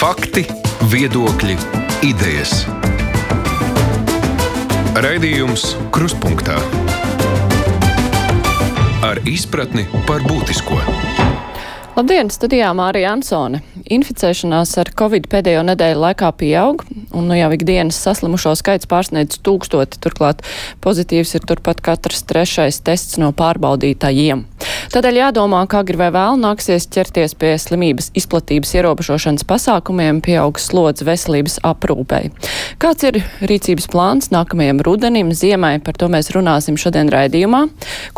Fakti, viedokļi, idejas. Raidījums Krustpunktā ar izpratni par būtisko. Labdien, studijā Mārija Ansone. Inficēšanās ar covid pēdējo nedēļu laikā pieaug, un nu jau ikdienas saslimušo skaits pārsniedz tūkstoti, turklāt pozitīvs ir turpat katrs trešais tests no pārbaudītājiem. Tādēļ jādomā, kā agri vai vēl nāksies ķerties pie slimības izplatības ierobežošanas pasākumiem, pieaugs slodzi veselības aprūpei. Kāds ir rīcības plāns nākamajam rudenim, ziemai, par to mēs runāsim šodien raidījumā.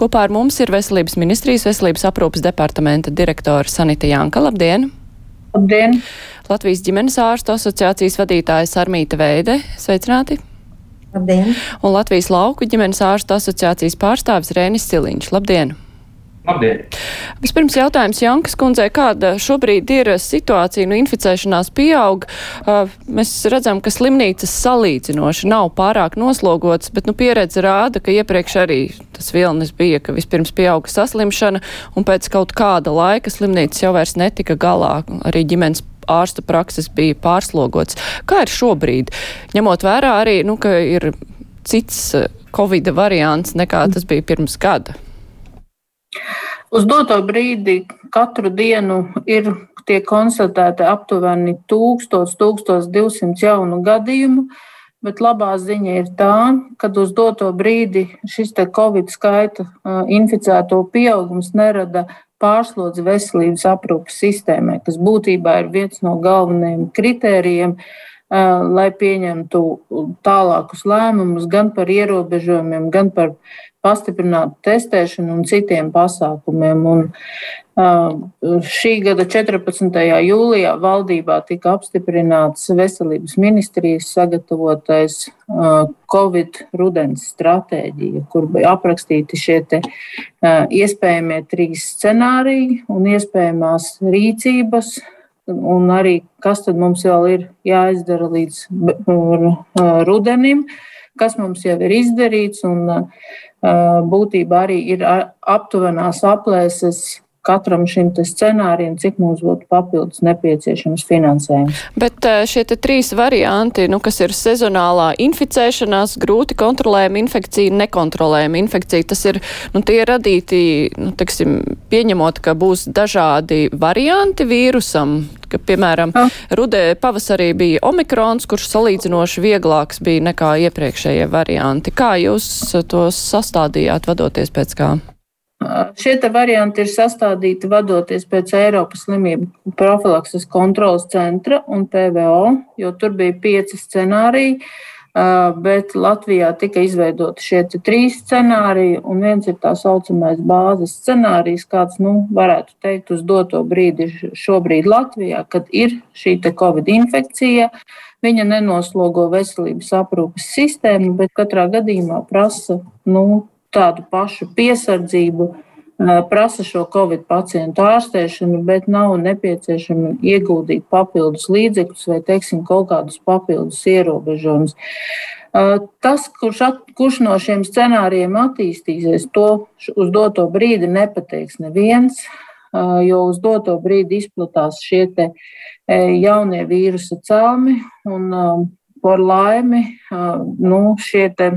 Kopā ar mums ir Veselības ministrijas veselības aprūpas departamenta direktora Sanita Janka. Labdien! Labdien! Latvijas ģimenes ārstu asociācijas vadītāja Sarmīta Veide. Sveicināti! Labdien! Un Latvijas lauku ģimenes ārstu asociācijas pārstāvis Rēnis Siliņš. Labdien! Labdien! Vispirms jautājums Jankas kundzei, kāda šobrīd ir situācija, nu inficēšanās pieaug. Mēs redzam, ka slimnīcas salīdzinoši nav pārāk noslogots, bet nu pieredze rāda, ka iepriekš arī tas vilnis bija, ka vispirms pieauga saslimšana un pēc kaut kāda laika slimnīcas jau vairs netika galā. Arī ģimenes ārsta prakses bija pārslogots. Kā ir šobrīd, ņemot vērā arī, nu, ka ir cits Covid variants nekā tas bija pirms gada? Uz doto brīdi katru dienu ir tiek konstatēti aptuveni 1000-1200 jaunu gadījumu, bet labā ziņa ir tā, ka uz doto brīdi šis Covid skaita inficēto pieaugums nerada pārslodzi veselības aprūpas sistēmai, kas būtībā ir viens no galvenajiem kritērijiem, lai pieņemtu tālākus lēmumus gan par ierobežojumiem, gan par pastiprinātu testēšanu un citiem pasākumiem. Un, šī gada 14. jūlijā valdībā tika apstiprināts veselības ministrijas sagatavotais Covid rudens stratēģija, kur bija aprakstīti šie te, iespējamie trīs scenāriji un iespējamās rīcības, un arī kas tad mums vēl ir jāizdara līdz rudenim, kas mums jau ir izdarīts. Un, būtībā arī ir aptuvenās aplēses katram šim scenārijam, cik mums būtu papildus nepieciešams finansējums. Bet šie trīs varianti, nu, kas ir sezonālā inficēšanās, grūti kontrolējama infekcija, nekontrolējama infekcija, tas ir, nu, tie ir radīti, nu, teksim, pieņemot, ka būs dažādi varianti vīrusam, ka, piemēram, oh. rudē pavasarī bija omikrons, kurš salīdzinoši vieglāks bija nekā iepriekšējie varianti. Kā jūs tos sastādījāt, vadoties pēc kā? Šie varianti ir sastādīti vadoties pēc Eiropas slimību profilakses kontrolas centra un PVO, jo tur bija pieci scenāriji, bet Latvijā tika izveidoti šie trīs scenāriji, un viens ir tā saucamais bāzes scenārijs, kāds, nu, varētu teikt, uz doto brīdi šobrīd Latvijā, kad ir šī Covid infekcija. Viņa nenoslogo veselības aprūpes sistēmu, bet katrā gadījumā prasa nu, tādu pašu piesardzību, prasa šo covid pacientu ārstēšanu, bet nav nepieciešama ieguldīt papildus līdzekļus vai, teiksim, kaut kādus papildus ierobežojumus. Tas, kurš, at, kurš no šiem scenārijiem attīstīsies, to uz doto brīdi nepateiks neviens, jo uz doto brīdi izplatās šie jaunie vīrusa cēlmi, un par laimi nu, šie te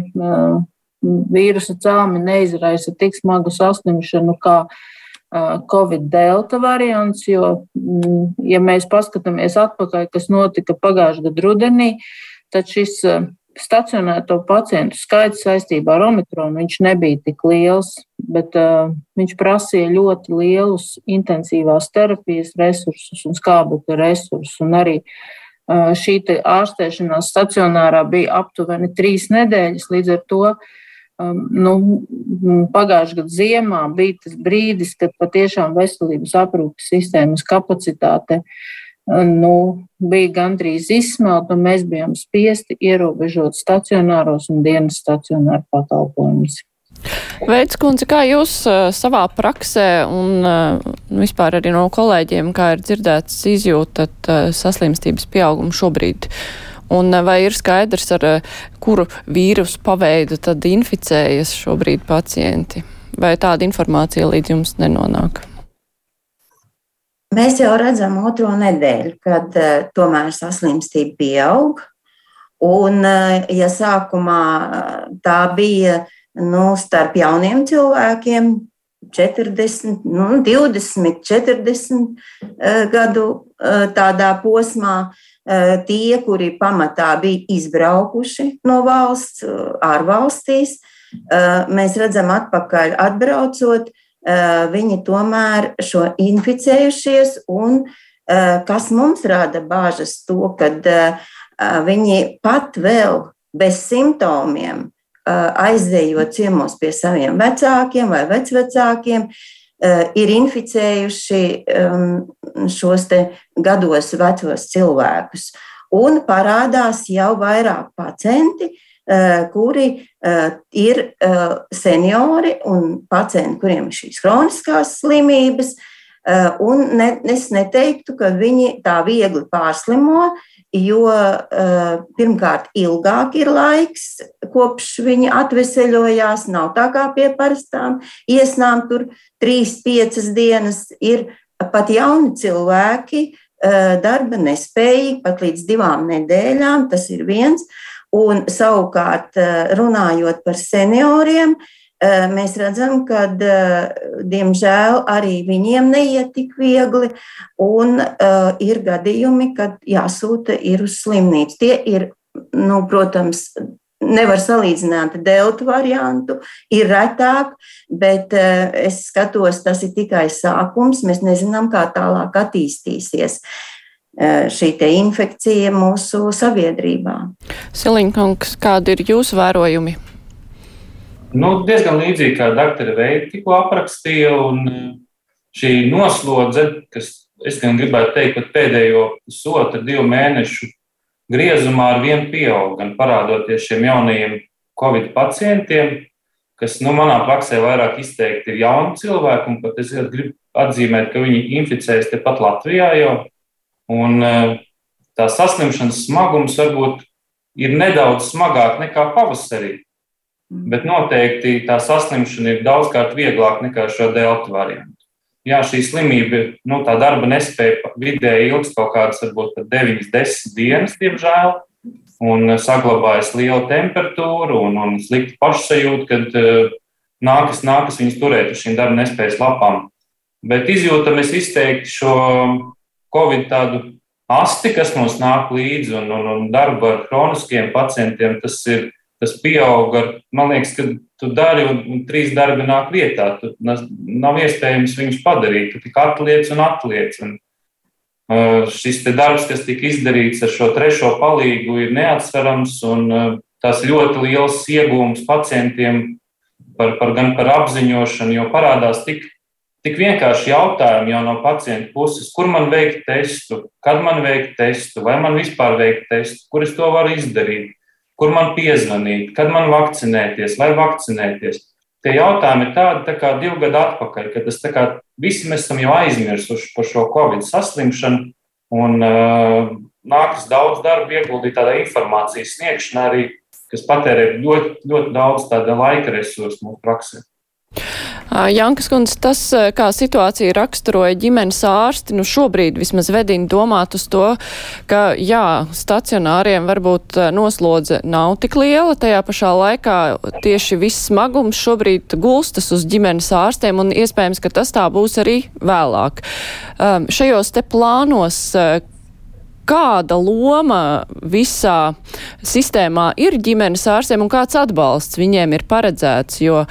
vīrusa cēlmi neizraisa tik smagu saslimšanu kā Covid delta variants, jo, mm, ja mēs paskatāmies atpakaļ, kas notika pagājušā gada rudenī, tad šis stacionēto pacientu skaits saistībā ar omikronu nebija tik liels, bet uh, viņš prasīja ļoti lielus intensīvās terapijas resursus un skābekļa resursus. Un arī uh, šī ārstēšanās stacionārā bija aptuveni trīs nedēļas, līdz ar to uh, nu, pagājušā gada ziemā bija tas brīdis, kad patiešām veselības aprūpes sistēmas kapacitāte um, nu, bija gandrīz izsmelta, un mēs bijām spiesti ierobežot stacionāros un dienas stacionāru pakalpojumus. Veids, kundze, kā jūs uh, savā praksē un uh, vispār arī no kolēģiem, kā ir dzirdēts, izjūtat uh, saslimstības pieaugumu šobrīd? Un eh, vai ir skaidrs, ar eh, kuru vīrusu paveidu tad inficējas šobrīd pacienti? Vai tāda informācija līdz jums nenonāk? Mēs jau redzam otro nedēļu, kad uh, tomēr saslimstība pieaug. Un, ja sākumā tā bija nu, starp jauniem cilvēkiem, 40, nu, 20, 40 gadu tādā posmā, tie, kuri pamatā bija izbraukuši no valsts, ārvalstīs, mēs redzam, atpakaļ atbraucot, viņi tomēr šo inficējušies, un kas mums rada bāžas, to, kad viņi pat vēl bez simptomiem aizējot ciemos pie saviem vecākiem vai vecvecākiem, ir inficējuši šos gados vecos cilvēkus. Un parādās jau vairāk pacienti, kuri ir seniori un pacienti, kuriem ir šīs kroniskās slimības. Un ne, es neteiktu, ka viņi tā viegli pārslimo, jo uh, pirmkārt ilgāk ir laiks, kopš viņi atveseļojās, nav tā kā pie parastām iesnām, tur trīs, piecas dienas ir pat jauni cilvēki, uh, darba nespējīgi, pat līdz divām nedēļām, tas ir viens. Un savukārt, uh, runājot par senioriem, uh, Eh, mēs redzam, ka, eh, diemžēl, arī viņiem neiet tik viegli, un uh, ir gadījumi, kad jāsūta ir uz slimnīcu. Tie ir, nu, protams, nevar salīdzināt delta variantu, ir retāk, bet es skatos, tas ir tikai sākums. Mēs nezinām, kā tālāk attīstīsies šī infekcija mūsu sabiedrībā. Siliņkungs, kādi ir jūsu vērojumi? Nu, diezgan līdzīgi kā doktora Veita tikko aprakstīja, un e, šī noslodze, kas es gan gribētu teikt, pat pēdējo pusotru, divu mēnešu griezumā ar vienu pieaug, gan parādoties šiem jaunajiem covid pacientiem, kas nu, manā praksē vairāk izteikti ir jauni cilvēki, un pat es gribu atzīmēt, ka viņi inficējas tepat Latvijā jau. Un e, tā saslimšanas smagums varbūt ir nedaudz smagāk nekā pavasarī. Bet noteikti tā saslimšana ir daudzkārt vieglāka nekā šo delta variantu. Jā, šī slimība, nu, tā darba nespēja vidēji ilgs kaut kādas, varbūt pat 9, 10 dienas, diemžēl, un saglabājas liela temperatūra un, un slikta pašsajūta, kad uh, nākas, nākas viņas turēt uz šīm darba nespējas lapām. Bet izjūtam es izteikti šo Covid tādu asti, kas mums nāk līdzi, un, un, un darbu ar kroniskiem pacientiem, tas ir tas pieaug ar, man liekas, ka tu dari un, un trīs darbi nāk vietā. Tu, nav iespējams viņus padarīt. Tu tikai atliec un atliec. Un, uh, šis darbs, kas tika izdarīts ar šo trešo palīgu, ir neatsverams un uh, tas ļoti liels iegūms pacientiem par, par, gan par apziņošanu, jo parādās tik, tik vienkārši jautājumi jau no pacienta puses, kur man veikt testu, kad man veikt testu, vai man vispār veikt testu, kur es to varu izdarīt kur man piezvanīt, kad man vakcinēties, vai vakcinēties. Tie jautājumi ir tādi tā kā divi gadi atpakaļ, kad tas kā, visi mēs esam jau aizmirsuši par šo covid saslimšanu, un uh, nākas daudz darba ieguldīt tādā informācijas sniegšanā arī, kas patērē ļoti, ļoti daudz tāda laika resursu mūsu praksē. Jankas kundze, tas, kā situācija raksturoja ģimenes ārsti, nu šobrīd vismaz vedina domāt uz to, ka jā, stacionāriem varbūt noslodze nav tik liela, tajā pašā laikā tieši viss smagums šobrīd gulstas uz ģimenes ārstiem un iespējams, ka tas tā būs arī vēlāk. Um, šajos te plānos, kāda loma visā sistēmā ir ģimenes ārstiem un kāds atbalsts viņiem ir paredzēts, jo,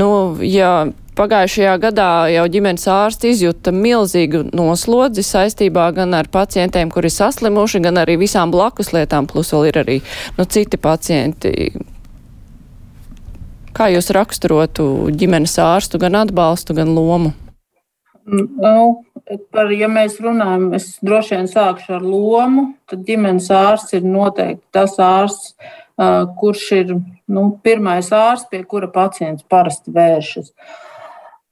nu, ja pagājušajā gadā jau ģimenes ārsti izjuta milzīgu noslodzi saistībā gan ar pacientiem, kuri saslimuši, gan arī visām blakus lietām, plus vēl ir arī, nu, citi pacienti. Kā jūs raksturotu ģimenes ārstu gan atbalstu, gan lomu? Nu, par, ja mēs runājam, es droši vien sākšu ar lomu, tad ģimenes ārsts ir noteikti tas ārsts, kurš ir nu, pirmais ārsts, pie kura pacients parasti vēršas.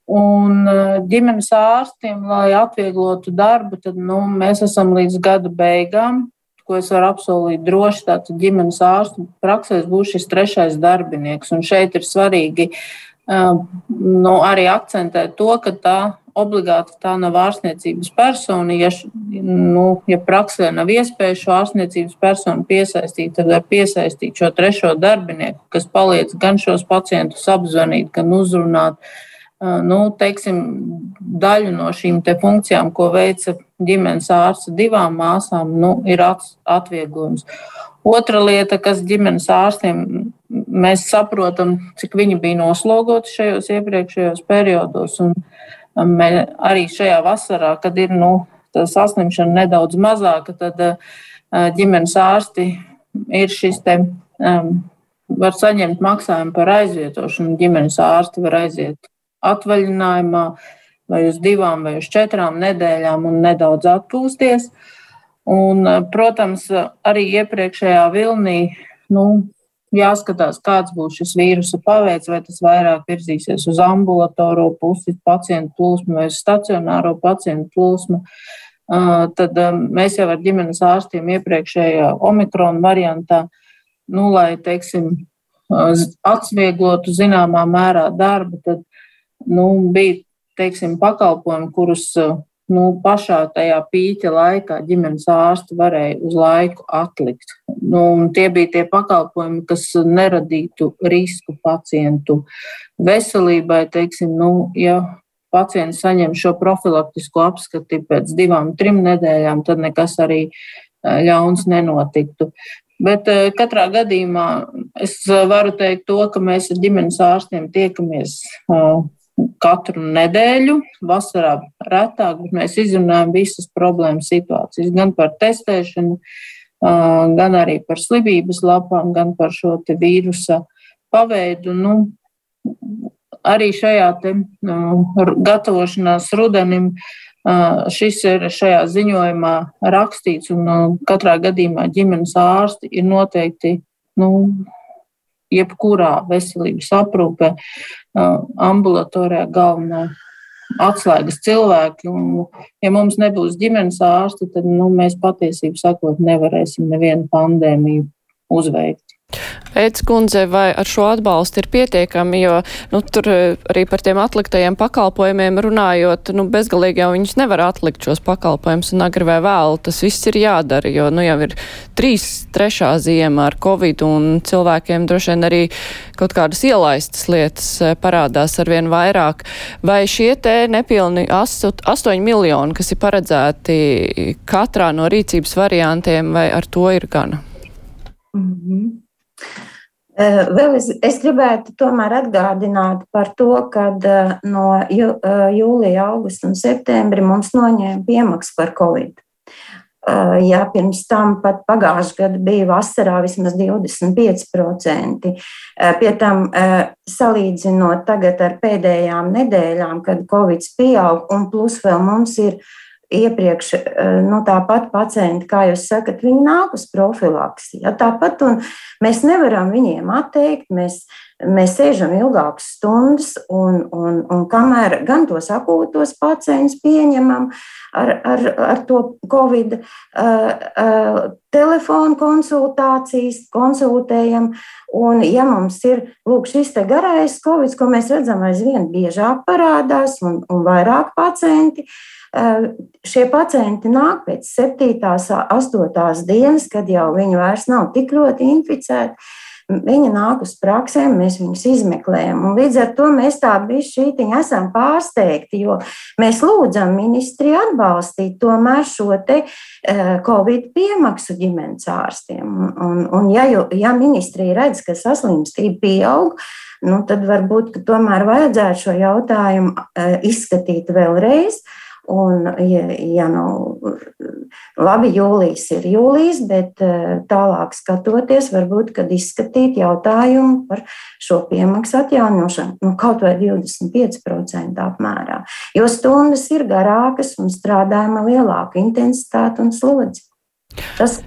Un ģimenes ārstiem, lai atvieglotu darbu, tad nu, mēs esam līdz gada beigām, ko es varu apsolīt droši. Tātad ģimenes ārstu praksēs būs šis trešais darbinieks. Un šeit ir svarīgi nu, arī akcentēt to, ka tā obligāti tā nav ārstniecības persona. Ja, nu, ja praksē nav iespēja šo ārstniecības personu piesaistīt, tad var piesaistīt šo trešo darbinieku, kas palīdz gan šos pacientus apzvanīt, gan uzrunāt. Nu, teiksim, daļu no šīm funkcijām, ko veica ģimenes ārsts divām māsām, nu, ir atvieglojums. Otra lieta, kas ģimenes ārstiem mēs saprotam, cik viņi bija noslogoti šajos iepriekšējos periodos. Un um, arī šajā vasarā, kad ir nu, saslimšana nedaudz mazāka, tad ģimenes ārsti ir šis te. Um, var saņemt maksājumu par aizvietošanu. Ģimenes ārsti var aiziet atvaļinājumā vai uz divām vai uz četrām nedēļām un nedaudz atpūsties. Un, eh, protams, arī iepriekšējā vilnī nu, jāskatās, kāds būs šis vīrusu paveids, vai tas vairāk virzīsies uz ambulatoro pusi, pacientu plūsmu vai stacionāro pacientu plūsmu. Uh, tad um, mēs jau ar ģimenes ārstiem iepriekšējā omikrona variantā, nu, lai, teiksim, atvieglotu zināmā mērā darbu, tad nu, bija, teiksim, pakalpojumi, kurus nu, pašā tajā pīķa laikā ģimenes ārsti varēja uz laiku atlikt. Nu, tie bija tie pakalpojumi, kas neradītu risku pacientu veselībai. Teiksim, nu, ja pacients saņem šo profilaktisko apskati pēc divām, trim nedēļām, tad nekas arī ļauns nenotiktu. Bet katrā gadījumā es varu teikt to, ka mēs ar ģimenes ārstiem tiekamies katru nedēļu, vasarā retāk, bet mēs izrunājam visas problēmas situācijas, gan par testēšanu, gan arī par slimības lapām, gan par šo vīrusa paveidu. Nu, arī šajā te, nu, gatavošanās rudenim šis ir šajā ziņojumā rakstīts, un katrā gadījumā ģimenes ārsti ir noteikti nu, jebkurā veselības aprūpē, ambulatorijā galvenā atslēgas cilvēki. Un, ja mums nebūs ģimenes ārsti, tad nu, mēs patiesībā sakot, nevarēsim nevienu pandēmiju uzveikt. Ēc kundze, vai ar šo atbalstu ir pietiekami, jo nu, tur eh, arī par tiem atliktajiem pakalpojumiem runājot, nu, bezgalīgi jau viņus nevar atlikt šos pakalpojumus un agri vai vēl tas viss ir jādara, jo nu, jau ir trīs trešā ziema ar covid un cilvēkiem droši vien arī kaut kādas ielaistas lietas eh, parādās arvien vairāk. Vai šie te nepilni 8 miljoni, kas ir paredzēti katrā no rīcības variantiem, vai ar to ir gana? Eh, vēl es, es gribētu tomēr atgādināt par to, ka eh, no eh, jūlija, augusta un septembra mums noņēma piemaksu par covid. Ja pirms tam pat pagājušajā gadā bija vasarā vismaz 25%. Pie tam salīdzinot tagad ar pēdējām nedēļām, kad Covid pieaug, un plus vēl mums ir iepriekš, eh, nu, tāpat pacienti, kā jūs sakat, viņi nāk uz profilaksi. Ja, tāpat mēs nevaram viņiem atteikt, mēs, mēs sēžam ilgākas stundas, un, un, un kamēr gan tos akūtos pacientus pieņemam ar, ar, ar to covid, uh, uh, telefonu konsultācijas, konsultējam, un ja mums ir lūk, šis garais covid, ko mēs redzam aizvien biežāk parādās un, un vairāk pacienti, uh, Šie pacienti nāk pēc 7, 8 dienas, kad jau viņi vairs nav tik ļoti inficēti. Viņi nāk uz praksēm, mēs viņus izmeklējam. Un līdz ar to mēs tā bišķītiņi esam pārsteigti, jo mēs lūdzam ministri atbalstīt tomēr šo te Covid piemaksu ģimenes ārstiem. Un, un, ja, ja ministrija redz, ka saslimstība pieaug, nu, tad varbūt tomēr vajadzētu šo jautājumu izskatīt vēlreiz. Un, ja, ja nu, labi, jūlijas ir jūlijas, bet eh, tālāk skatoties, varbūt, kad izskatīt jautājumu par šo piemaksu atjaunošanu, nu, kaut vai 25% apmērā. Jo stundas ir garākas un strādājama lielāka intensitāte un slodzi. Tas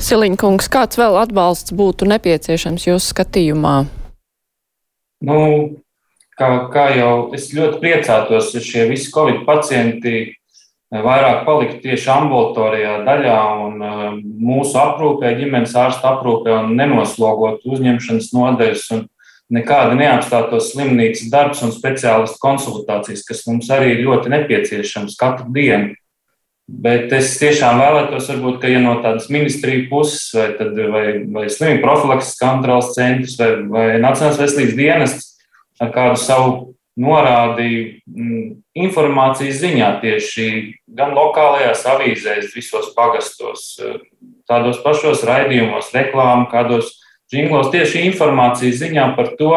Siliņkungs, kāds vēl atbalsts būtu nepieciešams jūsu skatījumā? Nu, kā, kā jau es ļoti priecātos, ja šie visi covid pacienti eh, vairāk paliktu tieši ambulatorijā daļā un eh, mūsu aprūpē, ģimenes ārsta aprūpē un nenoslogot uzņemšanas nodeļas un nekāda neapstātos slimnīcas darbs un speciālistu konsultācijas, kas mums arī ir ļoti nepieciešams katru dienu. Bet es tiešām vēlētos, varbūt, ka ja no tādas ministriju puses, vai, tad, vai, vai slimību profilakses kontrolas centrs, vai, vai Nacionālās veselības dienests ar kādu savu norādi mm, informācijas ziņā tieši gan lokālajās avīzēs, visos pagastos, tādos pašos raidījumos, reklāmu, kādos džinglos, tieši informācijas ziņā par to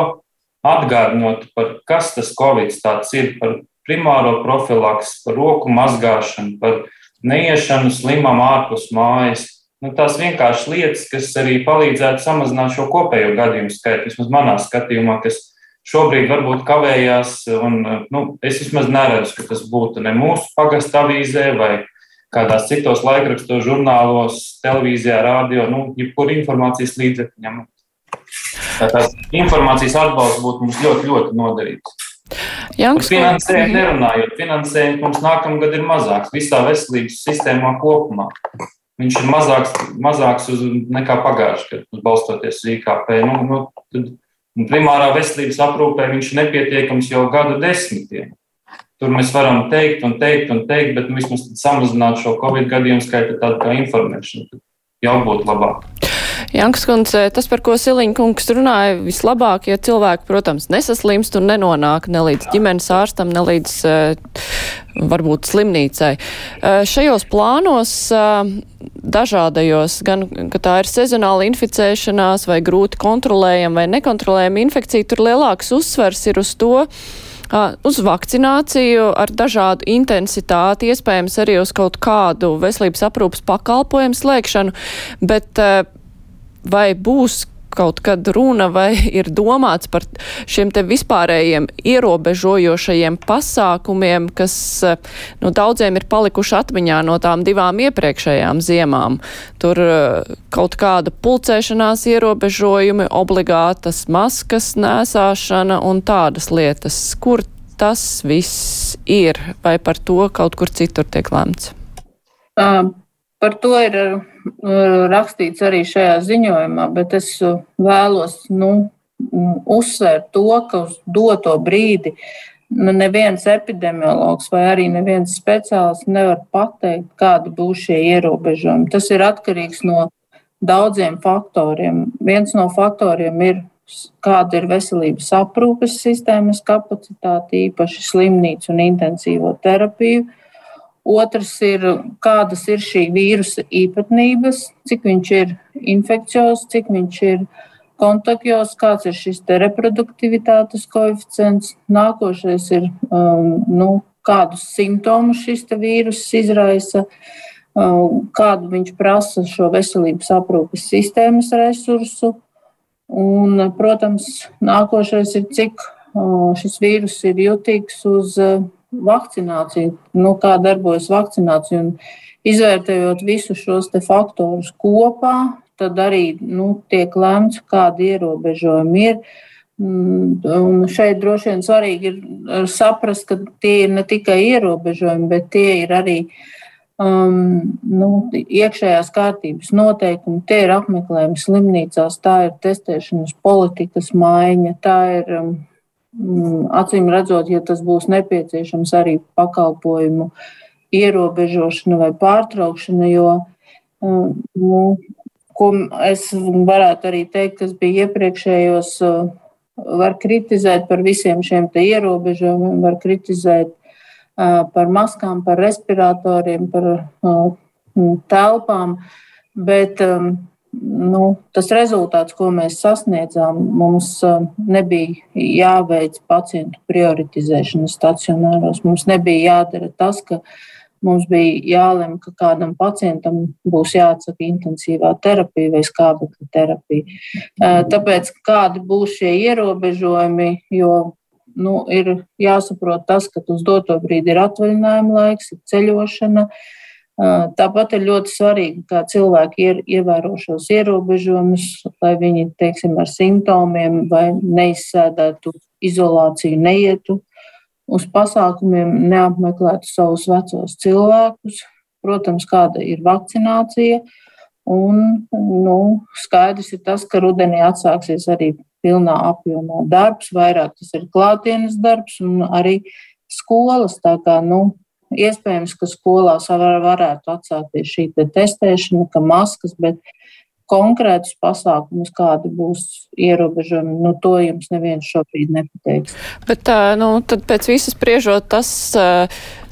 atgādinot, par kas tas covid tāds ir, par primāro profilaks, par roku mazgāšanu, par neiešanu slimam ārpus mājas. Nu, tās vienkārši lietas, kas arī palīdzētu samazināt šo kopējo gadījumu skaitu, vismaz manā skatījumā, kas šobrīd varbūt kavējās. Un, nu, es vismaz neredzu, ka tas būtu ne mūsu pagasta avīzē vai kādās citos laikrakstos, žurnālos, televīzijā, radio, nu, jebkur informācijas līdzekļiem. Tās informācijas atbalsts būtu mums ļoti, ļoti noderīgs. Janks, finansējumu nerunājot, finansējums mums nākamgad ir mazāks visā veselības sistēmā kopumā. Viņš ir mazāks, mazāks uz, nekā pagājušajā gadā, balstoties uz IKP. Nu, nu, tad, primārā veselības aprūpē viņš ir nepietiekams jau gadu desmitiem. Tur mēs varam teikt un teikt un teikt, bet nu, vismaz samazināt šo covid gadījumu skaitu tādu kā informēšanu jau būtu labāk. Jankas kundze, tas, par ko Siliņa kungs runāja, vislabāk, ja cilvēki, protams, nesaslimst un nenonāk ne līdz ģimenes ārstam, ne līdz eh, varbūt slimnīcai. Eh, šajos plānos eh, dažādajos, gan, ka tā ir sezonāla inficēšanās vai grūti kontrolējama vai nekontrolējama infekcija, tur lielāks uzsvers ir uz to, uz vakcināciju ar dažādu intensitāti, iespējams arī uz kaut kādu veselības aprūpas pakalpojumu slēgšanu, bet vai būs kaut kad runa vai ir domāts par šiem te vispārējiem ierobežojošajiem pasākumiem, kas nu, daudziem ir palikuši atmiņā no tām divām iepriekšējām ziemām. Tur kaut kāda pulcēšanās ierobežojumi, obligātas maskas nēsāšana un tādas lietas. Kur tas viss ir vai par to kaut kur citur tiek lemts? Um Par to ir uh, rakstīts arī šajā ziņojumā, bet es uh, vēlos nu, uzsvērt to, ka uz doto brīdi nu, neviens epidemiologs vai arī neviens speciālists nevar pateikt, kādi būs šie ierobežojumi. Tas ir atkarīgs no daudziem faktoriem. Viens no faktoriem ir, kāda ir veselības aprūpes sistēmas kapacitāte, īpaši slimnīcu un intensīvo terapiju Otrs ir, kādas ir šī vīrusa īpatnības, cik viņš ir infekcijos, cik viņš ir kontaktos, kāds ir šis reproduktivitātes koeficients. Nākošais ir, um, nu, kādus simptomus šis vīrus izraisa, um, kādu viņš prasa šo veselības aprūpes sistēmas resursu. Un, protams, nākošais ir, cik uh, šis vīrus ir jutīgs uz vakcināciju, nu, kā darbojas vakcinācija. Un izvērtējot visus šos faktorus kopā, tad arī nu, tiek lemts, kādi ierobežojumi ir. Mm, un šeit droši vien svarīgi ir saprast, ka tie ir ne tikai ierobežojumi, bet tie ir arī um, nu, iekšējās kārtības noteikumi, tie ir apmeklējumi slimnīcās, tā ir testēšanas politikas maiņa, tā ir um, acīm redzot, ja tas būs nepieciešams arī pakalpojumu ierobežošana vai pārtraukšana, jo, mm, nu, es varētu arī teikt, kas bija iepriekšējos, var kritizēt par visiem šiem ierobežojumiem, var kritizēt par maskām, par respiratoriem, par telpām, bet nu, tas rezultāts, ko mēs sasniedzām, mums uh, nebija jāveic pacientu prioritizēšana stacionāros. Mums nebija jādara tas, ka mums bija jālem, ka kādam pacientam būs jāatsaka intensīvā terapija vai skābekļa terapija. Uh, tāpēc kādi būs šie ierobežojumi, jo nu, ir jāsaprot tas, ka uz doto brīdi ir atvaļinājuma laiks, ir ceļošana. Uh, Tāpat ir ļoti svarīgi, kā cilvēki ir, ievēro šos ierobežojumus, lai viņi, teiksim, ar simptomiem vai neizsēdētu izolāciju, neietu uz pasākumiem, neapmeklētu savus vecos cilvēkus. Protams, kāda ir vakcinācija. Un, nu, skaidrs ir tas, ka rudenī atsāksies arī pilnā apjomā darbs, vairāk tas ir klātienes darbs un arī skolas. Tā kā, nu, iespējams, ka skolās var, varētu atsākties šī te testēšana, ka maskas, bet konkrētus pasākumus, kādi būs ierobežojumi, nu, to jums neviens šobrīd nepateiks. Bet, nu, tad pēc visas spriežot, tas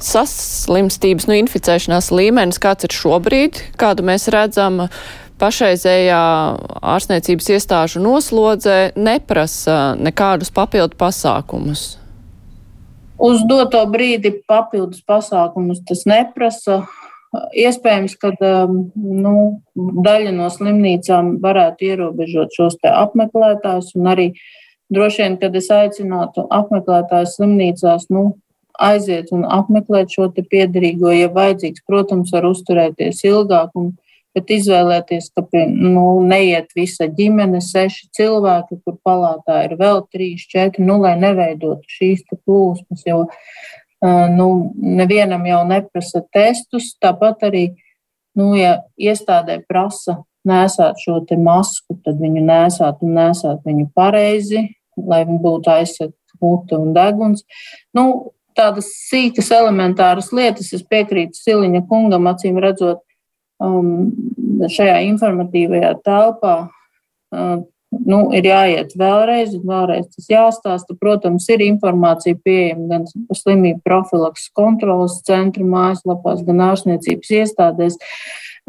saslimstības, nu, inficēšanās līmenis, kāds ir šobrīd, kādu mēs redzam, pašreizējā ārstniecības iestāžu noslodze neprasa nekādus papildu pasākumus. Uz doto brīdi papildus pasākumus tas neprasa. Iespējams, ka um, nu, daļa no slimnīcām varētu ierobežot šos apmeklētājus, arī droši vien, kad es aicinātu apmeklētājus slimnīcās, nu, aiziet un apmeklēt šo piederīgo, ja vajadzīgs, protams, var uzturēties ilgāk. Un, bet izvēlēties, ka nu, neiet visa ģimene, seši cilvēki, kur palātā ir vēl trīs, četri, nu, lai neveidotu šīs plūsmas, jo nu, nevienam jau neprasa testus. Tāpat arī, nu, ja iestādē prasa nesāt šo masku, tad viņu nesāt un nesāt viņu pareizi, lai būtu aizsegta mute un deguns. Nu, tādas sīkas, elementāras lietas, es piekrītu Siliņa kungam, acīm redzot, um, šajā informatīvajā telpā uh, nu, ir jāiet vēlreiz, un vēlreiz tas jāstāsta. Protams, ir informācija pieejama gan slimību profilakses kontrolas centra mājaslapās, gan ārstniecības iestādēs.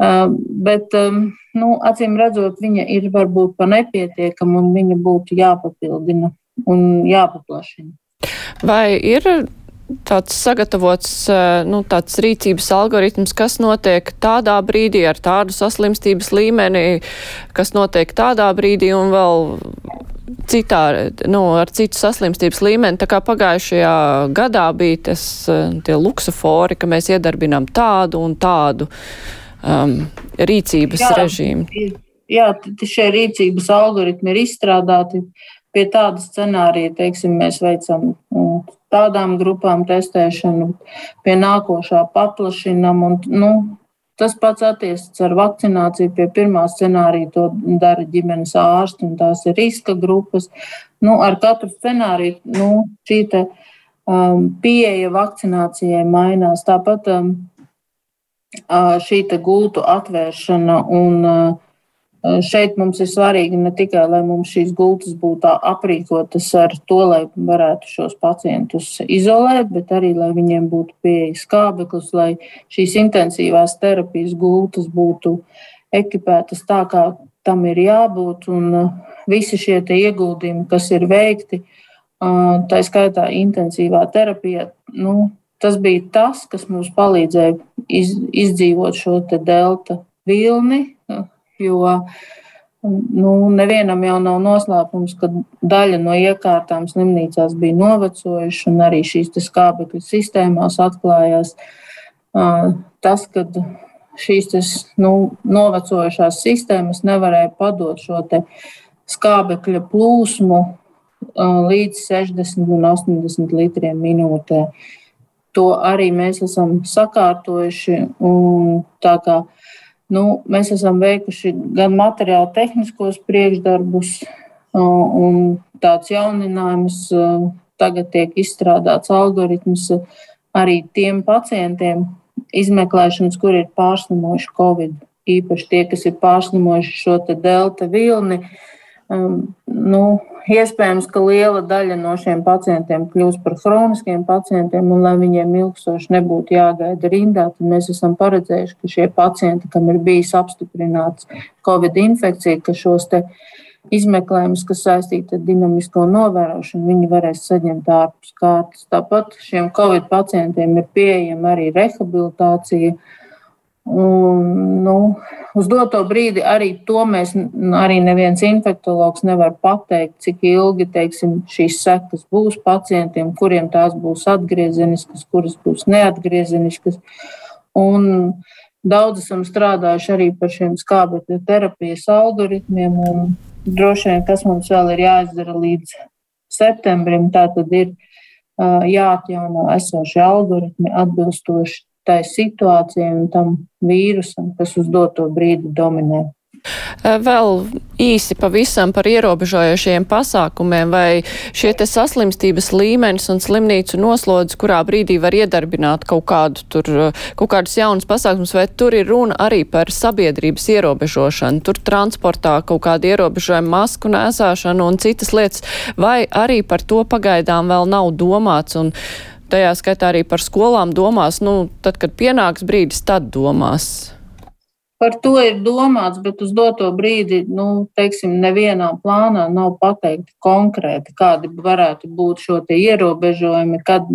Uh, bet, um, nu, acīm redzot, viņa ir varbūt pa nepietiekama un viņa būtu jāpapildina un jāpaplašina. Vai ir tāds sagatavots nu, tāds rīcības algoritms, kas notiek tādā brīdī ar tādu saslimstības līmeni, kas notiek tādā brīdī un vēl citā, nu, ar citu saslimstības līmeni. Tā kā pagājušajā gadā bija tas, tie luksofori, ka mēs iedarbinām tādu un tādu um, rīcības jā, režīmu. Jā, šie rīcības algoritmi ir izstrādāti pie tāda scenārija, teiksim, mēs veicam tādām grupām testēšanu, pie nākošā paplašinam. Un, nu, tas pats attiecas ar vakcināciju. Pie pirmā scenārija to dara ģimenes ārsti, un tās ir riska grupas. Nu, ar katru scenāriju nu, šī te, um, pieeja vakcinācijai mainās. Tāpat um, šī gultu atvēršana un uh, Šeit mums ir svarīgi ne tikai, lai mums šīs gultas būtu aprīkotas ar to, lai varētu šos pacientus izolēt, bet arī, lai viņiem būtu pieejas skābeklis, lai šīs intensīvās terapijas gultas būtu ekipētas tā, kā tam ir jābūt. Un visi šie ieguldījumi, kas ir veikti, tā skaitā intensīvā terapijā, nu, tas bija tas, kas mums palīdzēja iz, izdzīvot šo delta vilni jo nu, nevienam jau nav noslēpums, ka daļa no iekārtām slimnīcās bija novecojuši, un arī šīs skābekļa sistēmās atklājās tas, ka šīs nu, novecojušās sistēmas nevarēja padot šo skābekļa plūsmu līdz 60 un 80 litriem minūtē. To arī mēs esam sakārtojuši. Tā kā Nu, mēs esam veikuši gan materiālu tehniskos priekšdarbus, un tāds jauninājums tagad tiek izstrādāts algoritms arī tiem pacientiem izmeklēšanas, kur ir pārslimojuši Covid. Īpaši tie, kas ir pārslimojuši šo delta vilni, nu, Iespējams, ka liela daļa no šiem pacientiem kļūs par chroniskiem pacientiem, un lai viņiem ilgstoši nebūtu jāgaida rindā, tad mēs esam paredzējuši, ka šie pacienti, kam ir bijis apstiprināts Covid infekcija, ka šos izmeklējumus, kas saistīti ar dinamisko novērošanu, viņi varēs saņemt ārpus kārtas. Tāpat šiem Covid pacientiem ir pieejama arī rehabilitācija Un, nu, uz doto brīdi arī to mēs, arī neviens infektologs nevar pateikt, cik ilgi teiksim, šīs sekas būs pacientiem, kuriem tās būs atgriezeniskas, kuras būs neatgriezeniskas. Un daudz esam strādājuši arī par šiem skābekļa terapijas algoritmiem, droši vien, kas mums vēl ir jāizdara līdz septembrim, tā tad ir jāatjauno esošie algoritmi atbilstoši tai situācijai un tam vīrusam, kas uz doto brīdi dominē. Vēl īsi pavisam par ierobežojošiem pasākumiem, vai šie te saslimstības līmenis un slimnīcu noslodzes, kurā brīdī var iedarbināt kaut kādu tur, kaut kādus jaunus pasākumus, vai tur ir runa arī par sabiedrības ierobežošanu, tur transportā kaut kādu ierobežojumu masku nēsāšanu un citas lietas, vai arī par to pagaidām vēl nav domāts un tajā skaitā arī par skolām domās, nu, tad, kad pienāks brīdis, tad domās. Par to ir domāts, bet uz doto brīdi, nu, teiksim, nevienā plānā nav pateikti konkrēti, kādi varētu būt šo ierobežojumi, kad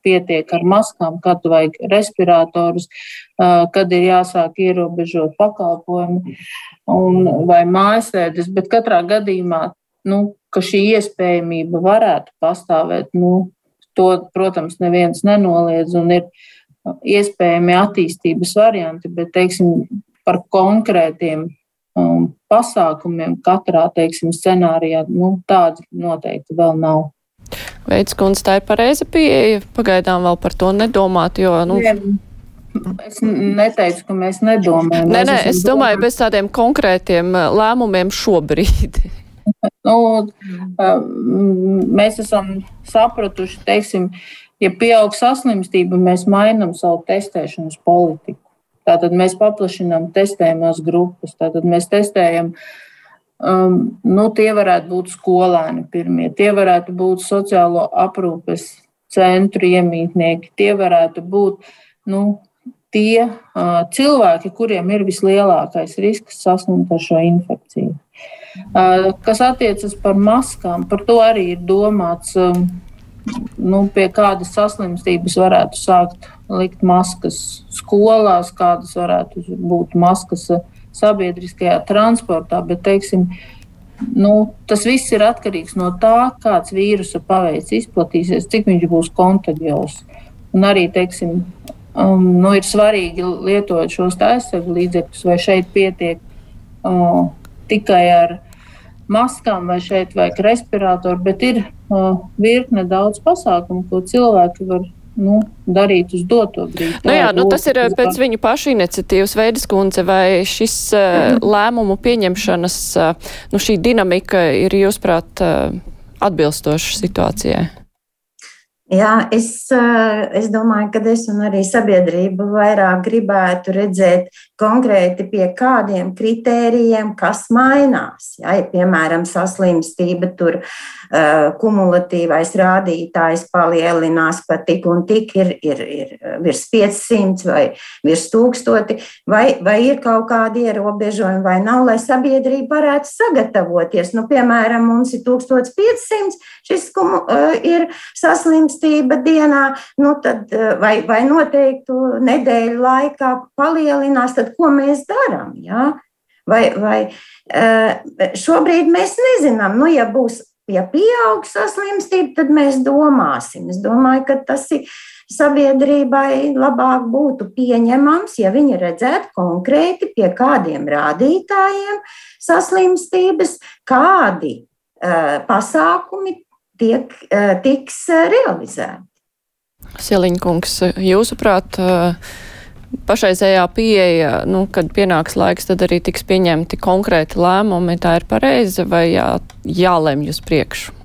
pietiek ar maskām, kad vajag respiratorus, kad ir jāsāk ierobežot pakalpojumi un, vai mājasēdes. Bet katrā gadījumā, nu, ka šī iespējamība varētu pastāvēt, nu, to, protams, neviens nenoliedz un ir iespējami attīstības varianti, bet, teiksim, par konkrētiem um, pasākumiem katrā teiksim, scenārijā. Nu, tādi noteikti vēl nav. Veids, kundze, tā ir pareiza pieeja. Pagaidām vēl par to nedomāt, jo. Nu... Es neteicu, ka mēs nedomājam. Nē, nē, es domāju, domā... bez tādiem konkrētiem uh, lēmumiem šobrīd. nu, um, mēs esam sapratuši, teiksim, ja pieaug saslimstība, mēs mainām savu testēšanas politiku. Tātad mēs paplašinām testējumās grupas. Tātad mēs testējam, um, nu, tie varētu būt skolēni pirmie, tie varētu būt sociālo aprūpes centru iemītnieki, tie varētu būt nu, tie uh, cilvēki, kuriem ir vislielākais risks saslimt ar šo infekciju. Uh, kas attiecas par maskām, par to arī ir domāts. Um, nu, pie kādas saslimstības varētu sākt likt maskas skolās, kādas varētu būt maskas sabiedriskajā transportā. Bet, teiksim, nu, tas viss ir atkarīgs no tā, kāds vīrusa paveids izplatīsies, cik viņš būs kontaģios. Un arī, teiksim, um, nu, ir svarīgi lietot šos aizsargu līdzekļus, vai šeit pietiek uh, tikai ar maskām, vai šeit vajag respiratoru, bet ir uh, virkne daudz pasākumu, ko cilvēki var nu, darīt uz doto brīdi. Nu jā, nu, tas ir pēc viņu pašu iniciatīvas veidas, kundze, vai šis uh, lēmumu pieņemšanas, uh, nu, šī dinamika ir, jūsprāt, atbilstoša situācijai? Jā, es, es domāju, ka es un arī sabiedrība vairāk gribētu redzēt konkrēti pie kādiem kritērijiem, kas mainās. Ja, ja piemēram, saslimstība, tur uh, kumulatīvais rādītājs palielinās pat tik un tik, ir, ir, ir virs 500 vai virs 1000, vai, vai ir kaut kādi ierobežojumi vai nav, lai sabiedrība varētu sagatavoties. Nu, piemēram, mums ir 1500, kumu, uh, ir saslimstība dienā, nu tad, eh, vai, vai noteiktu nedēļu laikā palielinās, tad ko mēs darām? Ja? Vai, vai eh, šobrīd mēs nezinām, nu, ja būs, ja pieaug saslimstība, tad mēs domāsim. Es domāju, ka tas ir sabiedrībai labāk būtu pieņemams, ja viņi redzētu konkrēti pie kādiem rādītājiem saslimstības, kādi uh, pasākumi tiek, eh, tiks eh, realizēti. Sieliņkungs, jūsuprāt, eh, pašreizējā pieeja, nu, kad pienāks laiks, tad arī tiks pieņemti konkrēti lēmumi, tā ir pareiza vai jā, jālemj uz priekšu?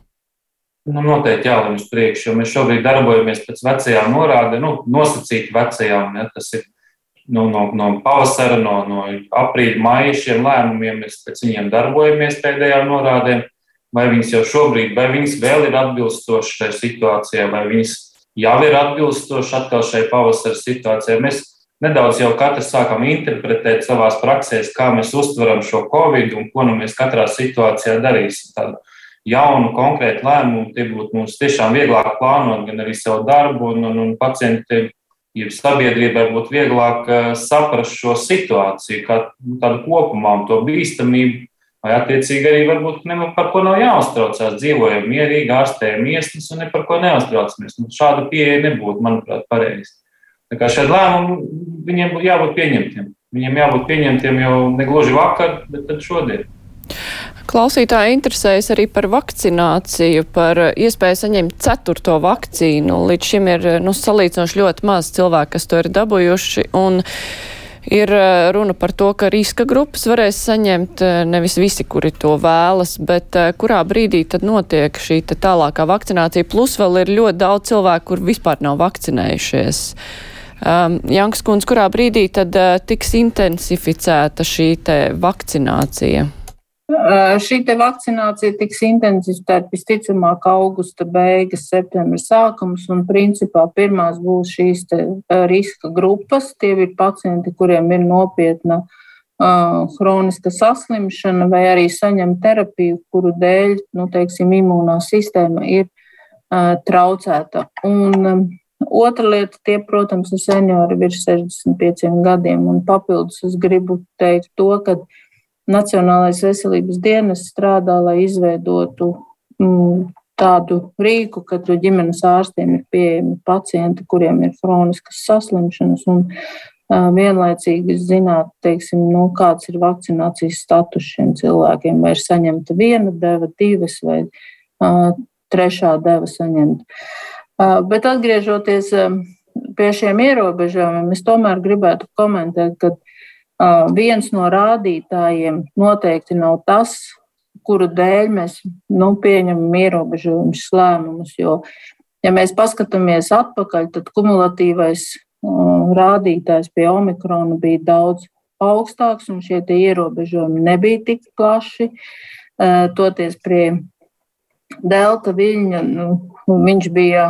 Nu, noteikti jālemj uz priekšu, jo mēs šobrīd darbojamies pēc vecajām norādēm, nu, nosacīti vecajām. Ja, tas ir nu, no, no pavasara, no, no aprīļa, maija šiem lēmumiem, mēs pēc viņiem darbojamies pēdējām norādēm vai viņas jau šobrīd, vai viņas vēl ir atbilstošas šai situācijai, vai viņas jau ir atbilstošas atkal šai pavasara situācijai. Mēs nedaudz jau katrs sākam interpretēt savā praksē, kā mēs uztveram šo covid un ko nu mēs katrā situācijā darīsim. Tādu jaunu, konkrētu lēmumu, tie būtu mums tiešām vieglāk plānot gan arī savu darbu, un, un, un pacientiem, ja sabiedrībai būtu vieglāk uh, saprast šo situāciju, kā nu, tādu kopumā un to bīstamību Vai attiecīgi arī varbūt ne par ko nav jāuztraucās. Dzīvojam mierīgi, ārstējam iesnas un ne par ko neuztraucamies. Nu, šāda pieeja nebūtu, manuprāt, pareizi. Tā kā šādi lēmumi viņiem būtu jābūt pieņemtiem. Viņiem jābūt pieņemtiem jau ne gluži vakar, bet šodien. Klausītāji interesējas arī par vakcināciju, par iespēju saņemt ceturto vakcīnu. Līdz šim ir nu, salīdzinoši ļoti maz cilvēku, kas to ir dabūjuši. Un Ir eh, runa par to, ka riska grupas varēs saņemt eh, nevis visi, kuri to vēlas, bet eh, kurā brīdī tad notiek šī tālākā vakcinācija. Plus vēl ir ļoti daudz cilvēku, kur vispār nav vakcinējušies. Um, Janks Kunds, kurā brīdī tad uh, tiks intensificēta šī vakcinācija? Šī vakcinācija tiks intensificēta visticamāk augusta beigas, septembra sākums, un principā pirmās būs šīs riska grupas. Tie ir pacienti, kuriem ir nopietna uh, hroniska saslimšana vai arī saņem terapiju, kuru dēļ, nu, teiksim, imūnā sistēma ir uh, traucēta. Un, um, Otra lieta, tie, protams, ir seniori virs 65 gadiem, un papildus es gribu teikt to, ka uh, Nacionālais veselības dienas strādā, lai izveidotu mm, tādu rīku, ka ģimenes ārstiem ir pieejami pacienti, kuriem ir kroniskas saslimšanas, un vienlaicīgi zināt, teiksim, nu, kāds ir vakcinācijas status šiem cilvēkiem, vai ir saņemta viena deva, divas vai uh, trešā deva saņemta. Uh, bet atgriežoties uh, pie šiem ierobežojumiem, es tomēr gribētu komentēt, ka Viens no rādītājiem noteikti nav tas, kuru dēļ mēs nu, pieņemam ierobežojumus lēmumus. Jo, ja mēs paskatāmies atpakaļ, tad kumulatīvais rādītājs pie omikrona bija daudz augstāks, un šie ierobežojumi nebija tik plaši. Toties pie delta viļņa, nu, viņš bija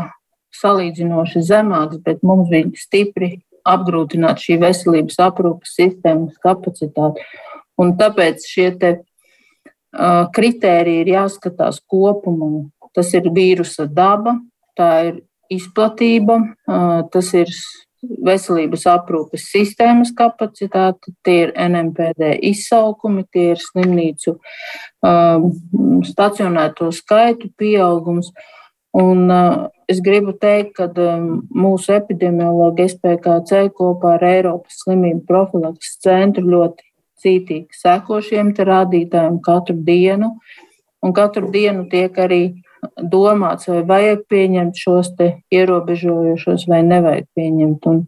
salīdzinoši zemāks, bet mums bija stipri apgrūtināt šī veselības aprūpas sistēmas kapacitāti. Un tāpēc šie te, uh, kritēriji ir jāskatās kopumā. Tas ir vīrusa daba, tā ir izplatība, uh, tas ir veselības aprūpes sistēmas kapacitāte, tie ir NMPD izsaukumi, tie ir slimnīcu um, stacionēto skaitu pieaugums. Un, uh, es gribu teikt, ka um, mūsu epidemiologi SPKC kopā ar Eiropas slimību profilakses centru ļoti cītīgi seko šiem rādītājiem katru dienu. Un katru dienu tiek arī domāts, vai vajag pieņemt šos ierobežojošos vai nevajag pieņemt. Un,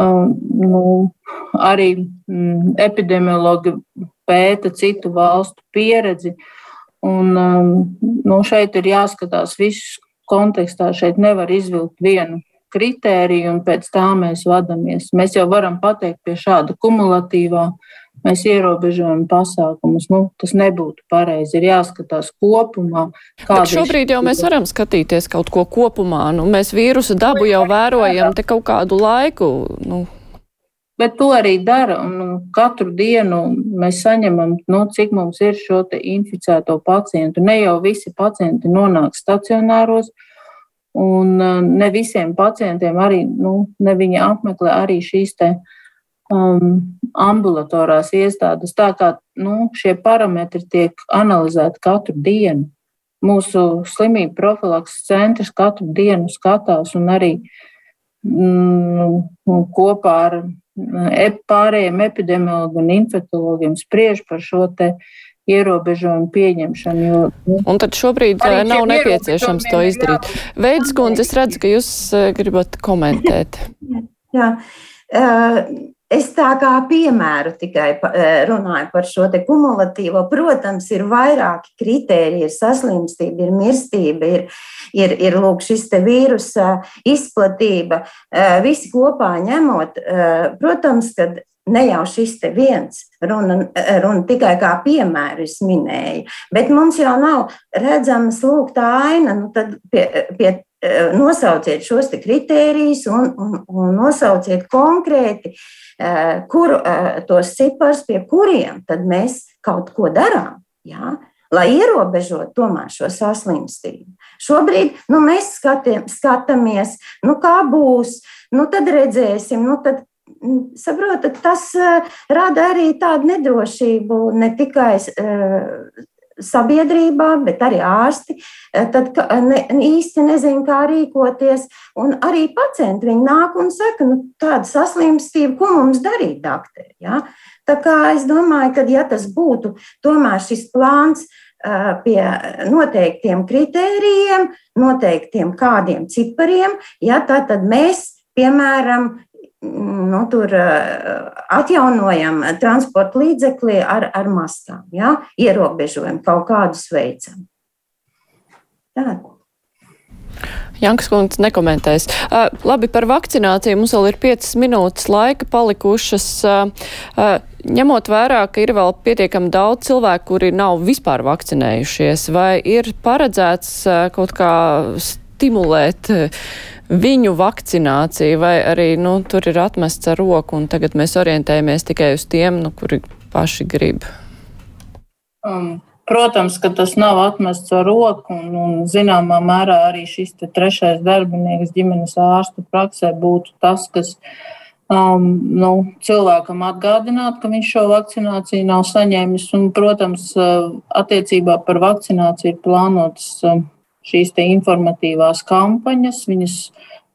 um, nu, arī mm, epidemiologi pēta citu valstu pieredzi. Un, um, nu, šeit ir jāskatās visus kontekstā šeit nevar izvilkt vienu kritēriju un pēc tā mēs vadāmies. Mēs jau varam pateikt pie šāda kumulatīvā. Mēs ierobežojam pasākumus. Nu, tas nebūtu pareizi. Ir jāskatās kopumā. Bet šobrīd jau mēs varam skatīties kaut ko kopumā. Nu, mēs vīrusu dabu jau vērojam te kaut kādu laiku. Nu, Bet to arī dara. Un katru dienu mēs saņemam, nu, cik mums ir šo inficēto pacientu. Ne jau visi pacienti nonāk stacionāros, un uh, ne visiem pacientiem arī nu, viņi apmeklē arī šīs te, um, ambulatorās iestādes. Tā kā nu, šie parametri tiek analizēti katru dienu. Mūsu slimību profilakses centrs katru dienu skatās un arī mm, kopā ar pārējiem epidemiologiem un infektologiem spriež par šo te ierobežojumu pieņemšanu. Jo, nu, un tad šobrīd nav nepieciešams to izdarīt. Veids, kundze, es redzu, ka jūs gribat komentēt. Jā. Uh, Es tā kā piemēru tikai eh, runāju par šo kumulatīvo. Protams, ir vairāki kriteriji, ir saslimstība, ir mirstība, ir, ir, ir lūk, šis vīrusa izplatība. Eh, visi kopā ņemot, eh, protams, ka ne jau šis viens runa, runa tikai kā piemēru es minēju, bet mums jau nav redzams lūk tā aina, nu tad pie, pie nosauciet šos kritērijus un, un, un nosauciet konkrēti, kur tos cipars, pie kuriem tad mēs kaut ko darām. Ja? Lai ierobežotu tomēr šo saslimstību. Šobrīd nu, mēs skatiem, skatāmies, nu, kā būs, nu, tad redzēsim, nu, tad saprotat, tas rada arī tādu nedrošību ne tikai sabiedrībā, bet arī ārsti eh, tad ne, īsti nezina, kā rīkoties. Un arī pacienti viņi nāk un saka, nu, tāda saslimstība, ko mums darīt, doktori. Ja? Tā kā es domāju, ka ja tas būtu tomēr šis plāns eh, pie noteiktiem kritērijiem, noteiktiem kādiem cipariem, ja, tā tad mēs, piemēram, nu, tur atjaunojam transporta līdzekli ar, ar mastām, ja? ierobežojam kaut kādus veicam. Tā. Jankas kungs nekomentēs. Uh, labi, par vakcināciju mums vēl ir 5 minūtes laika palikušas. Uh, uh, ņemot vērā, ka ir vēl pietiekami daudz cilvēku, kuri nav vispār vakcinējušies, vai ir paredzēts uh, kaut kā stimulēt uh, viņu vakcināciju, vai arī nu, tur ir atmests ar roku, un tagad mēs orientējamies tikai uz tiem, nu, kuri paši grib? Um, Protams, ka tas nav atmests ar roku, un, un zināmā mērā arī šis trešais darbinieks ģimenes ārsta praksē būtu tas, kas um, nu, cilvēkam atgādinātu, ka viņš šo vakcināciju nav saņēmis. Un, protams, uh, attiecībā par vakcināciju ir plānotas um, šīs informatīvās kampaņas. Viņas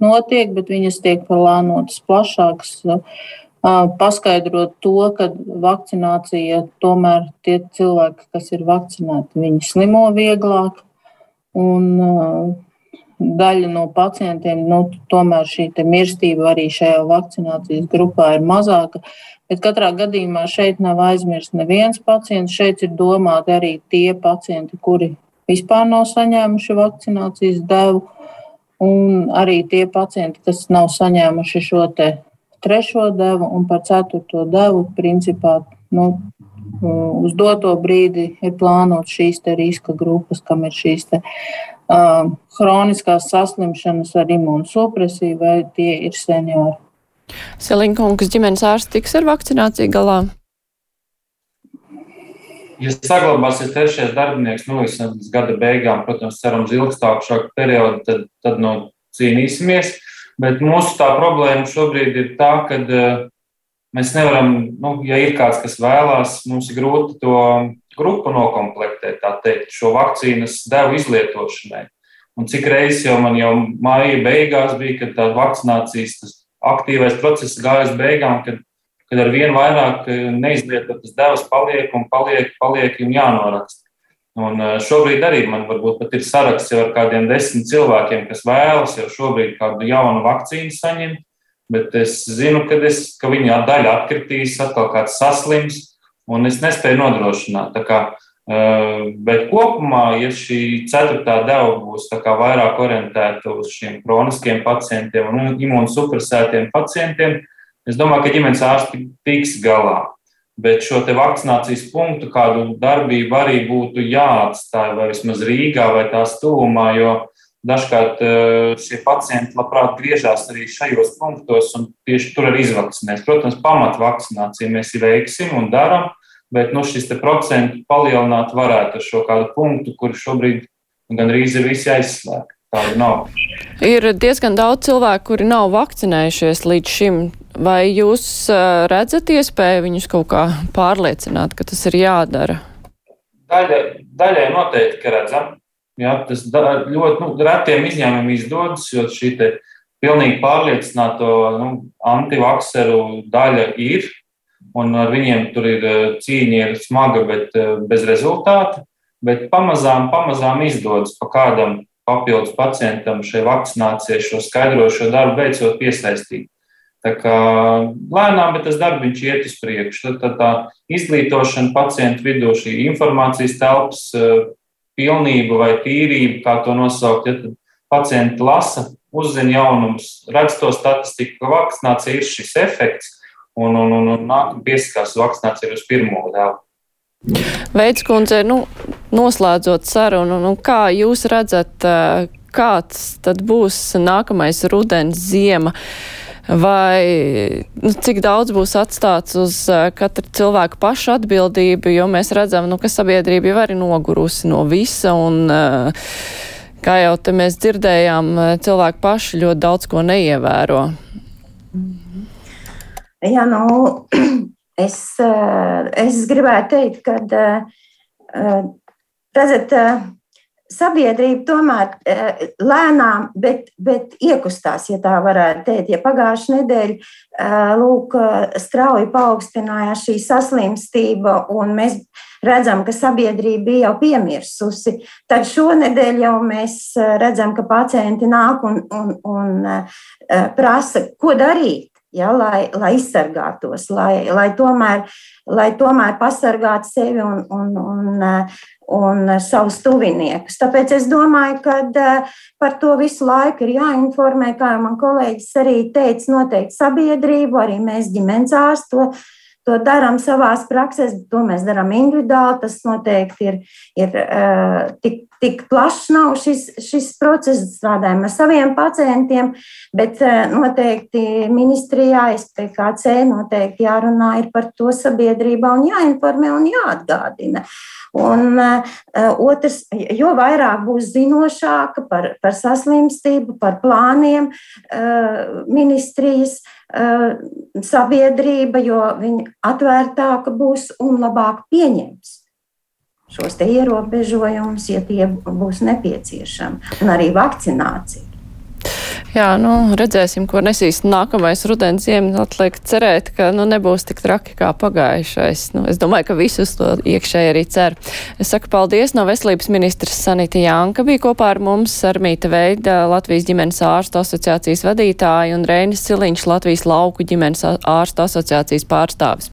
notiek, bet viņas tiek plānotas plašākas paskaidrot to, ka vakcinācija tomēr tie cilvēki, kas ir vakcinēti, viņi slimo vieglāk. Un, daļa no pacientiem, nu, tomēr šī mirstība arī šajā vakcinācijas grupā ir mazāka. Bet katrā gadījumā šeit nav aizmirsts neviens pacients. Šeit ir domāti arī tie pacienti, kuri vispār nav saņēmuši vakcinācijas devu, un arī tie pacienti, kas nav saņēmuši šo trešo devu un par ceturto devu, principā, nu, uz doto brīdi ir plānot šīs riska grupas, kam ir šīs te, uh, hroniskās saslimšanas ar imūnsupresiju, vai tie ir seniori. Selinkungs ģimenes ārsts tiks ar vakcināciju galā? Ja saglabāsies trešais darbinieks nu, līdz gada beigām, protams, cerams, ilgstāku periodu, tad, tad nu, cīnīsimies. Bet mūsu tā problēma šobrīd ir tā, ka uh, mēs nevaram, nu, ja ir kāds, kas vēlās, mums ir grūti to grupu nokomplektēt, tā teikt, šo vakcīnas devu izlietošanai. Un cik reizes jau man jau māja beigās bija, kad tā vakcinācijas aktīvais process gājas beigām, kad, kad ar vien vairāk eh, neizlietotas devas paliek un paliek, paliek un jānoraksta. Un eh, šobrīd arī man varbūt pat ir saraksts ar kādiem desmit cilvēkiem, kas vēlas jau šobrīd kādu jaunu vakcīnu saņemt, bet es zinu, ka, es, ka viņa daļa atkritīs, atkal kāds saslims, un es nespēju nodrošināt. Kā, eh, bet kopumā, ja šī ceturtā deva būs vairāk orientēta uz šiem kroniskiem pacientiem un imunsupresētiem pacientiem, es domāju, ka ģimenes ārsti tiks galā. Bet šo vakcinācijas punktu, kādu darbību arī būtu jāatstāj, vai vismaz Rīgā vai tās tuvumā, jo dažkārt eh, šie pacienti labprāt griežās arī šajos punktos un tieši tur arī izvakcinēs. Protams, pamatvakcināciju mēs veiksim un darām, bet nu, šis procentu palielināt varētu ar šo kādu punktu, kur šobrīd gandrīz ir visi aizslēgti. Tāda nav. Ir diezgan daudz cilvēku, kuri nav vakcinējušies līdz šim. Vai jūs redzat iespēju viņus kaut kā pārliecināt, ka tas ir jādara? Daļa, daļai noteikti, ka redzam. Jā, tas ļoti nu, retiem izņēmumiem izdodas, jo šī pilnīgi pārliecināto nu, antivakseru daļa ir, un ar viņiem tur ir cīņa ir smaga, bet bez rezultāta. Bet pamazām, pamazām izdodas pa kādam papildus pacientam šai vakcinācijai šo skaidrošo darbu beidzot piesaistīt. Tā kā lēnām, bet tas darbs iet uz priekšu. Tad, tad tā izglītošana pacientu vidū, šī informācijas telpas eh, pilnība vai tīrība, kā to nosaukt, ja tad pacienti lasa, uzzina jaunumus, redz to statistiku, ka vakcinācija ir šis efekts un, un, un, un nāk piesakās vakcinācija uz pirmo devu. Veids, kundze, nu, noslēdzot sarunu, nu, kā jūs redzat, kāds tad būs nākamais rudens, ziema? Vai nu, cik daudz būs atstāts uz katra cilvēka paša atbildību, jo mēs redzam, nu, ka sabiedrība jau arī nogurusi no visa un, kā jau te mēs dzirdējām, cilvēki paši ļoti daudz ko neievēro. Jā, nu, Es, eh, es gribētu teikt, ka eh, redzat, eh, sabiedrība tomēr lēnām, bet, bet iekustās, ja tā varētu teikt. Ja pagājušā nedēļa lūk, strauji paaugstinājās šī saslimstība, un mēs redzam, ka sabiedrība bija jau piemirsusi, tad šonadēļ jau mēs redzam, ka pacienti nāk un, un, un prasa, ko darīt ja, lai, lai izsargātos, lai, lai, tomēr, lai tomēr pasargātu sevi un, un, un, un savus tuviniekus. Tāpēc es domāju, ka par to visu laiku ir jāinformē, kā jau man kolēģis arī teica, noteikti sabiedrību, arī mēs ģimenes ārstu to darām savā praksē, to mēs darām individuāli. Tas noteikti ir, ir uh, tik, tik plašs nav šis, šis process, strādājam ar saviem pacientiem, bet uh, noteikti ministrijā, SPKC noteikti jārunā par to sabiedrībā un jāinformē un jāatgādina. Un uh, otrs, jo vairāk būs zinošāka par, par saslimstību, par plāniem uh, ministrijas, Eh, sabiedrība, jo viņa atvērtāka būs un labāk pieņems šos ierobežojumus, ja tie būs nepieciešami, un arī vakcinācija. Jā, nu, redzēsim, ko nesīs nākamais rudens ziemas. Atliek cerēt, ka nu, nebūs tik traki kā pagājušais. Nu, es domāju, ka visus to iekšēji arī cer. Es saku paldies no veselības ministras Sanita Janka bija kopā ar mums, Armīta Veida, Latvijas ģimenes ārstu asociācijas vadītāja un Reinis Siliņš, Latvijas lauku ģimenes ārstu asociācijas pārstāvis.